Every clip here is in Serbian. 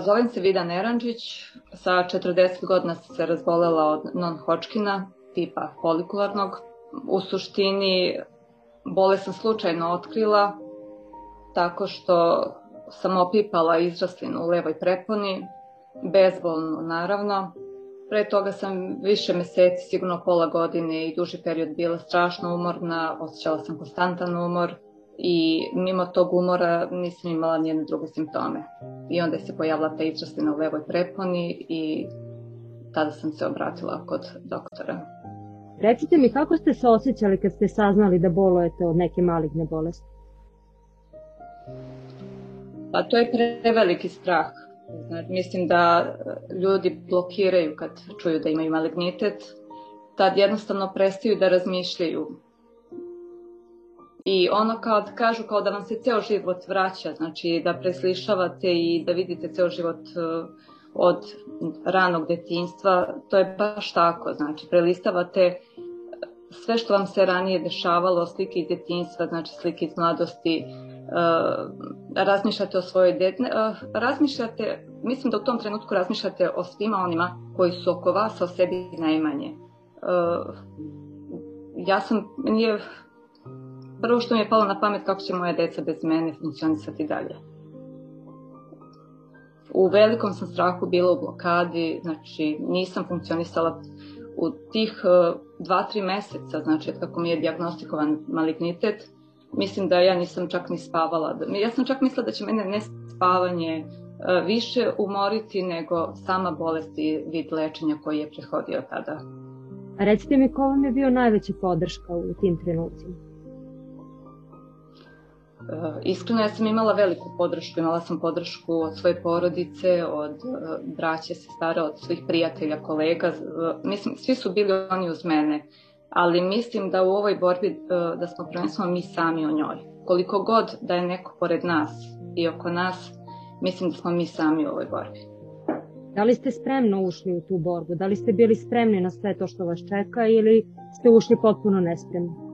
Zovem se Vida Neranđić, sa 40 godina sam se razbolela od non-Hodgkina, tipa folikularnog. U suštini, bole sam slučajno otkrila tako što sam opipala izraslinu u levoj preponi, bezbolno naravno. Pre toga sam više meseci, sigurno pola godine i duži period bila strašno umorna, osjećala sam konstantan umor, i mimo tog umora nisam imala njene druge simptome. I onda se pojavila ta izrastina u levoj preponi i tada sam se obratila kod doktora. Recite mi kako ste se osjećali kad ste saznali da bolujete od neke maligne bolesti? Pa to je preveliki strah. Znači, mislim da ljudi blokiraju kad čuju da imaju malignitet, tad jednostavno prestaju da razmišljaju I ono kao da kažu kao da vam se ceo život vraća, znači da preslišavate i da vidite ceo život uh, od ranog detinjstva, to je baš tako, znači prelistavate sve što vam se ranije dešavalo, slike iz detinjstva, znači slike iz mladosti, uh, razmišljate o svojoj dete, uh, razmišljate, mislim da u tom trenutku razmišljate o svima onima koji su oko vas, o sebi najmanje. Ja sam, meni je prvo što mi je palo na pamet kako će moja deca bez mene funkcionisati dalje. U velikom sam strahu bila u blokadi, znači nisam funkcionisala u tih 2-3 meseca, znači kako mi je diagnostikovan malignitet, mislim da ja nisam čak ni spavala. Ja sam čak mislila da će mene ne spavanje e, više umoriti nego sama bolest i vid lečenja koji je prehodio tada. A recite mi ko vam je bio najveća podrška u tim trenucima? Uh, iskreno ja sam imala veliku podršku, imala sam podršku od svoje porodice, od uh, braće, sestara, od svih prijatelja, kolega, uh, mislim, svi su bili oni uz mene, ali mislim da u ovoj borbi da smo prvenstveno mi sami o njoj. Koliko god da je neko pored nas i oko nas, mislim da smo mi sami u ovoj borbi. Da li ste spremno ušli u tu borbu? Da li ste bili spremni na sve to što vas čeka ili ste ušli potpuno nespremni?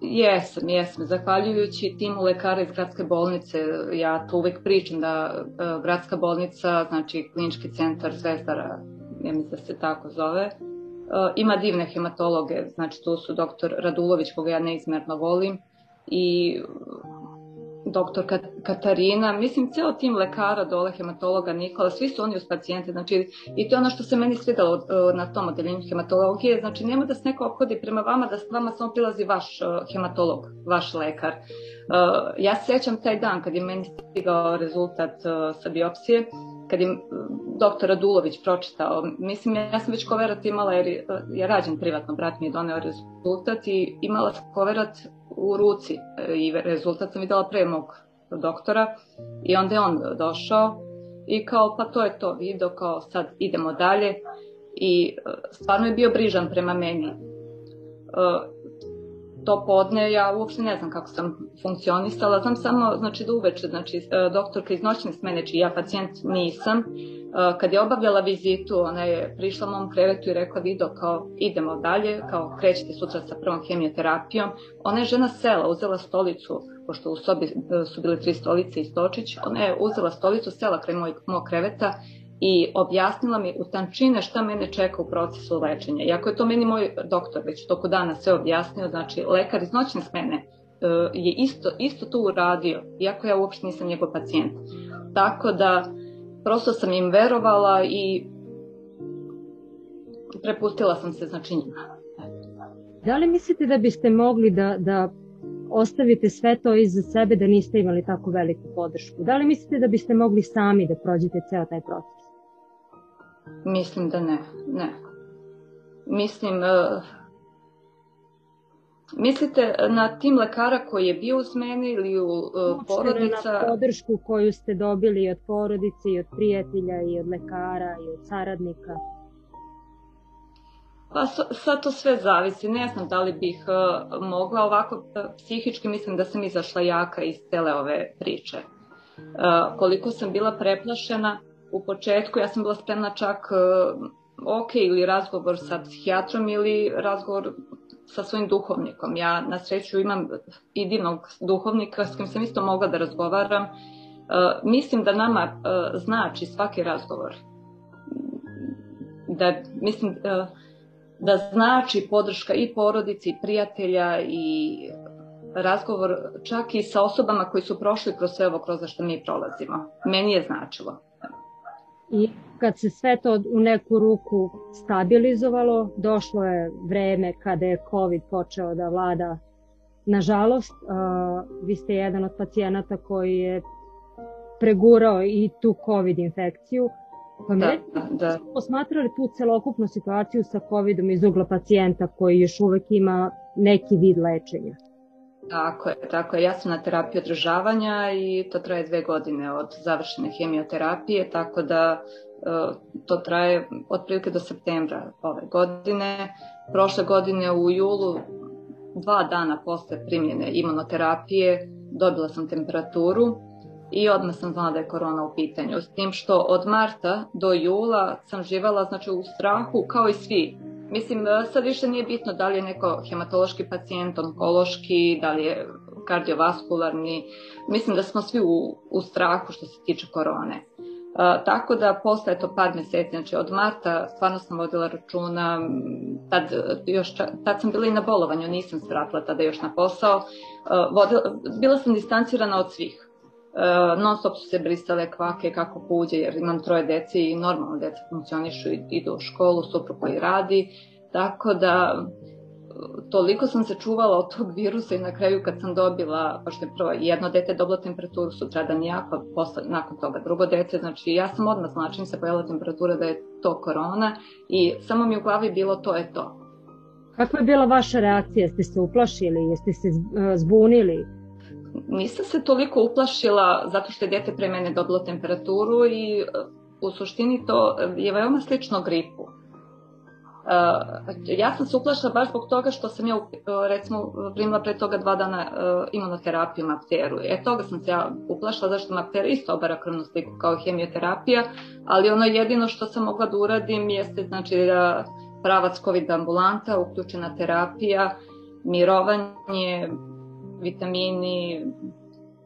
Jesam, jesam. Zahvaljujući timu lekara iz gradske bolnice, ja to uvek pričam da uh, gradska bolnica, znači klinički centar Zvezdara, ja mislim da se tako zove, uh, ima divne hematologe, znači tu su doktor Radulović, koga ja neizmerno volim, i doktor Katarina, mislim ceo tim lekara dole, hematologa Nikola, svi su oni uz pacijente, znači i to je ono što se meni svidalo e, na tom odeljenju hematologije, znači nema da se neko obhodi prema vama, da s vama samo prilazi vaš e, hematolog, vaš lekar. E, ja se sećam taj dan kad je meni stigao rezultat sa biopsije, kad je doktor Radulović pročitao, mislim ja sam već koverat imala jer je rađen privatno, brat mi je doneo rezultat i imala sam koverat u ruci e, i rezultat sam videla pre mog doktora i onda je on došao i kao pa to je to video, kao sad idemo dalje i e, stvarno je bio brižan prema meni. E, to podne ja uopšte ne znam kako sam funkcionisala, znam samo znači da uveče, znači doktorka iz noćne smene, čiji ja pacijent nisam, kad je obavljala vizitu, ona je prišla mom krevetu i rekla video kao idemo dalje, kao krećete sutra sa prvom hemioterapijom. Ona je žena sela, uzela stolicu, pošto u sobi e, su bile tri stolice i stočić, ona je uzela stolicu, sela kraj moj, mog kreveta i objasnila mi u tančine šta mene čeka u procesu lečenja. Iako je to meni moj doktor već toko dana sve objasnio, znači lekar iz noćne smene e, je isto, isto to uradio, iako ja uopšte nisam njegov pacijent. Tako da prosto sam im verovala i prepustila sam se znači njima. Da li mislite da biste mogli da, da ostavite sve to iza sebe da niste imali tako veliku podršku? Da li mislite da biste mogli sami da prođete ceo taj proces? Mislim da ne, ne. Mislim, uh, Mislite na tim lekara koji je bio uz mene ili u uh, porodica? na podršku koju ste dobili od porodice i od prijatelja i od lekara i od saradnika? Pa sad to sve zavisi. Ne znam da li bih uh, mogla ovako uh, psihički mislim da sam izašla jaka iz cele ove priče. Uh, koliko sam bila preplašena u početku, ja sam bila spremna čak uh, ok ili razgovor sa psihijatrom ili razgovor sa svojim duhovnikom. Ja na sreću imam i divnog duhovnika s kojim sam isto mogla da razgovaram mislim da nama znači svaki razgovor. Da, mislim, da znači podrška i porodici, i prijatelja i razgovor čak i sa osobama koji su prošli kroz sve ovo kroz što mi prolazimo. Meni je značilo. I kad se sve to u neku ruku stabilizovalo, došlo je vreme kada je COVID počeo da vlada. Nažalost, vi ste jedan od pacijenata koji je pregurao i tu COVID infekciju. Pa da, da. posmatrali tu celokupnu situaciju sa COVID-om iz ugla pacijenta koji još uvek ima neki vid lečenja? Tako je, tako je. Ja sam na terapiji održavanja i to traje dve godine od završene hemioterapije, tako da e, to traje otprilike do septembra ove godine. Prošle godine u julu, dva dana posle primjene imunoterapije, dobila sam temperaturu i odmah sam znala da je korona u pitanju. S tim što od marta do jula sam živala znači, u strahu kao i svi Mislim, e, sad više nije bitno da li je neko hematološki pacijent, onkološki, da li je kardiovaskularni. Mislim da smo svi u, u strahu što se tiče korone. Uh, tako da posle je to par meseci, znači od marta stvarno sam vodila računa, tad, još, tad sam bila i na bolovanju, nisam se vratila tada još na posao, uh, vodila, bila sam distancirana od svih. Uh, non stop su se brisale kvake kako kuđe, jer imam troje dece i normalno deca funkcionišu i idu u školu, suprug koji radi, tako da toliko sam se čuvala od tog virusa i na kraju kad sam dobila, pošto je prvo jedno dete dobilo temperaturu sutradan ja, pa posle, nakon toga drugo dete, znači ja sam odmah znala čim se pojela temperatura da je to korona i samo mi u glavi bilo to je to. Kakva je bila vaša reakcija? Jeste se uplašili? Jeste se e, zbunili? Nisam se toliko uplašila zato što je dete pre mene dobilo temperaturu i e, u suštini to je veoma slično gripu. Uh, ja sam se uplašila baš zbog toga što sam ja, recimo, primila pre toga dva dana imunoterapiju mapteru. E, toga sam se ja uplašila, zašto maptera isto obara krvnu sliku kao hemioterapija, ali ono jedino što sam mogla da uradim jeste, znači, da pravac COVID ambulanta, uključena terapija, mirovanje, vitamini,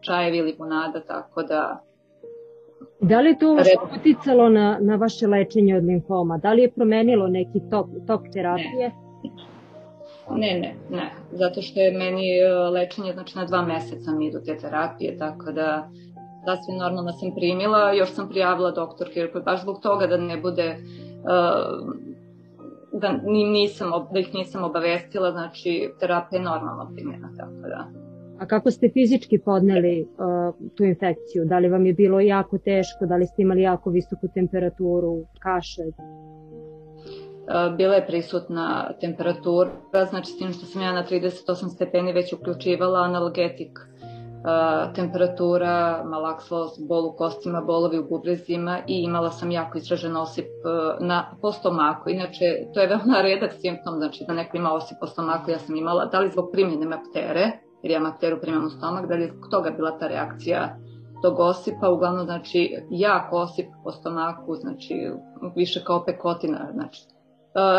čajevi, limonada, tako da... Da li to uticalo na, na vaše lečenje od limfoma? Da li je promenilo neki tok, tok terapije? Ne. ne, ne, zato što je meni e, lečenje, znači na dva meseca mi idu te terapije, tako da sasvim normalno sam primila, još sam prijavila doktorke, baš zbog toga da ne bude uh, da, nisam, da ih nisam obavestila, znači terapija je normalno primjena, tako da. A kako ste fizički podneli uh, tu infekciju? Da li vam je bilo jako teško, da li ste imali jako visoku temperaturu, kašalj? Uh, bila je prisutna temperatura, znači s tim što sam ja na 38 stepeni već uključivala analgetik temperatura, malaksalost, bol u kostima, bolovi u bubrezima i imala sam jako izražen osip na, po stomaku. Inače, to je veoma redak simptom, znači da neko ima osip po stomaku, ja sam imala, da li zbog primjene maptere, jer ja mapteru primam u stomak, da li je toga bila ta reakcija tog osipa, uglavnom znači jak osip po stomaku, znači više kao pekotina, znači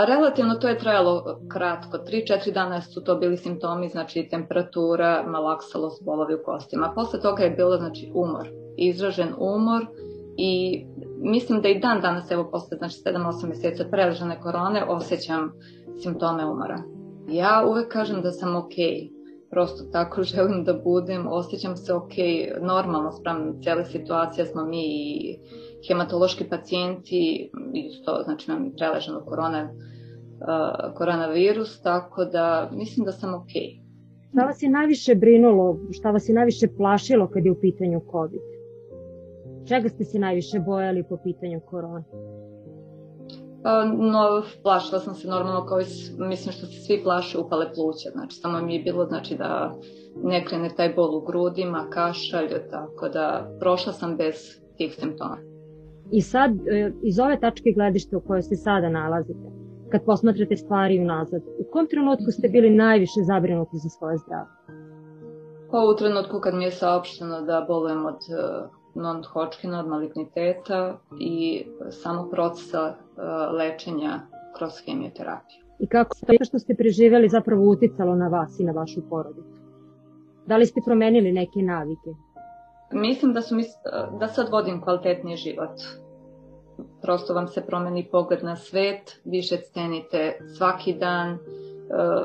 Relativno to je trajalo kratko, 3-4 dana su to bili simptomi, znači temperatura, malaksalost, bolovi u kostima. Posle toga je bilo znači umor, izražen umor i mislim da i dan danas, evo posle znači 7-8 meseci od preležane korone, osjećam simptome umora. Ja uvek kažem da sam okej, okay. prosto tako želim da budem, osjećam se okay, normalno sprem cele situacije smo mi i hematološki pacijenti, isto znači nam je preležano korona, uh, koronavirus, tako da mislim da sam okej. Okay. Šta vas je najviše brinulo, šta vas je najviše plašilo kad je u pitanju COVID? Čega ste se najviše bojali po pitanju korona? Pa, no, plašila sam se normalno kao i, mislim što se svi plaše upale pluća, znači samo mi je bilo znači da ne krene taj bol u grudima, kašalj, tako da prošla sam bez tih simptoma. I sad, e, iz ove tačke gledišta u kojoj se sada nalazite, kad posmatrate stvari unazad, u kom trenutku ste bili najviše zabrinuti za svoje zdravlje? Pa u trenutku kad mi je saopšteno da bolujem od e, non-Hodgkina, od maligniteta i samog procesa e, lečenja kroz hemioterapiju. I kako to što ste preživeli zapravo uticalo na vas i na vašu porodicu? Da li ste promenili neke navike? Mislim da, su, da sad vodim kvalitetniji život. Prosto vam se promeni pogled na svet, više cenite svaki dan,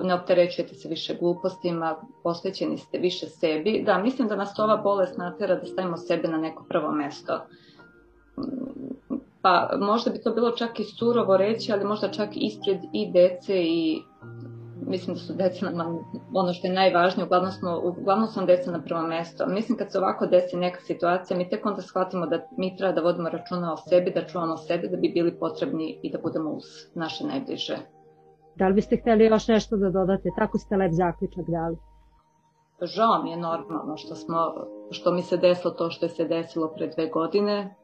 ne opterećujete se više glupostima, posvećeni ste više sebi. Da, mislim da nas ova bolest natera da stavimo sebe na neko prvo mesto. Pa možda bi to bilo čak i surovo reći, ali možda čak ispred i dece i mislim da su deca nam ono što je najvažnije, uglavnom, smo, uglavnom su nam deca na prvo mesto. Mislim kad se ovako desi neka situacija, mi tek onda shvatimo da mi treba da vodimo računa o sebi, da čuvamo sebe, da bi bili potrebni i da budemo uz naše najbliže. Da li biste hteli još nešto da dodate? Tako ste lep zaključak dali. Žao mi je normalno što, smo, što mi se desilo to što je se desilo pre dve godine.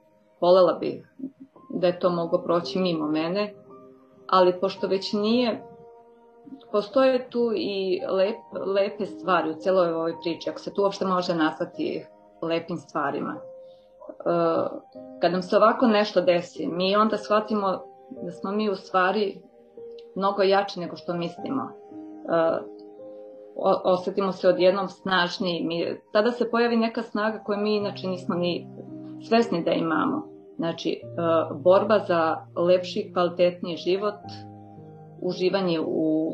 Volela bih da je to moglo proći mimo mene, ali pošto već nije, postoje tu i lep, lepe stvari u celoj ovoj priči, ako se tu uopšte može nazvati lepim stvarima. Uh, kad nam se ovako nešto desi, mi onda shvatimo da smo mi u stvari mnogo jači nego što mislimo. Uh, osetimo se odjednom snažniji. Mi, tada se pojavi neka snaga koju mi inače nismo ni svesni da imamo. Znači, uh, borba za lepši, kvalitetniji život, uživanje u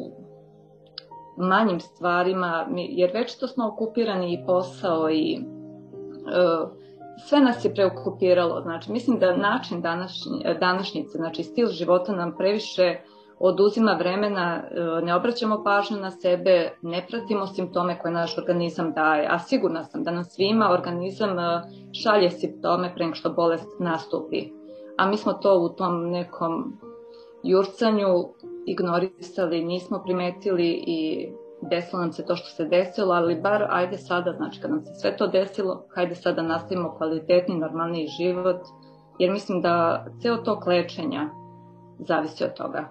manjim stvarima, jer već to smo okupirani i posao i uh, sve nas je preokupiralo. Znači, mislim da način današnji, današnjice, znači stil života nam previše oduzima vremena, e, ne obraćamo pažnju na sebe, ne pratimo simptome koje naš organizam daje, a sigurna sam da nam svima organizam e, šalje simptome pre što bolest nastupi. A mi smo to u tom nekom jurcanju ignorisali, nismo primetili i desilo nam se to što se desilo, ali bar ajde sada, znači kad nam se sve to desilo, hajde sada nastavimo kvalitetni, normalniji život, jer mislim da ceo tok lečenja zavisi od toga.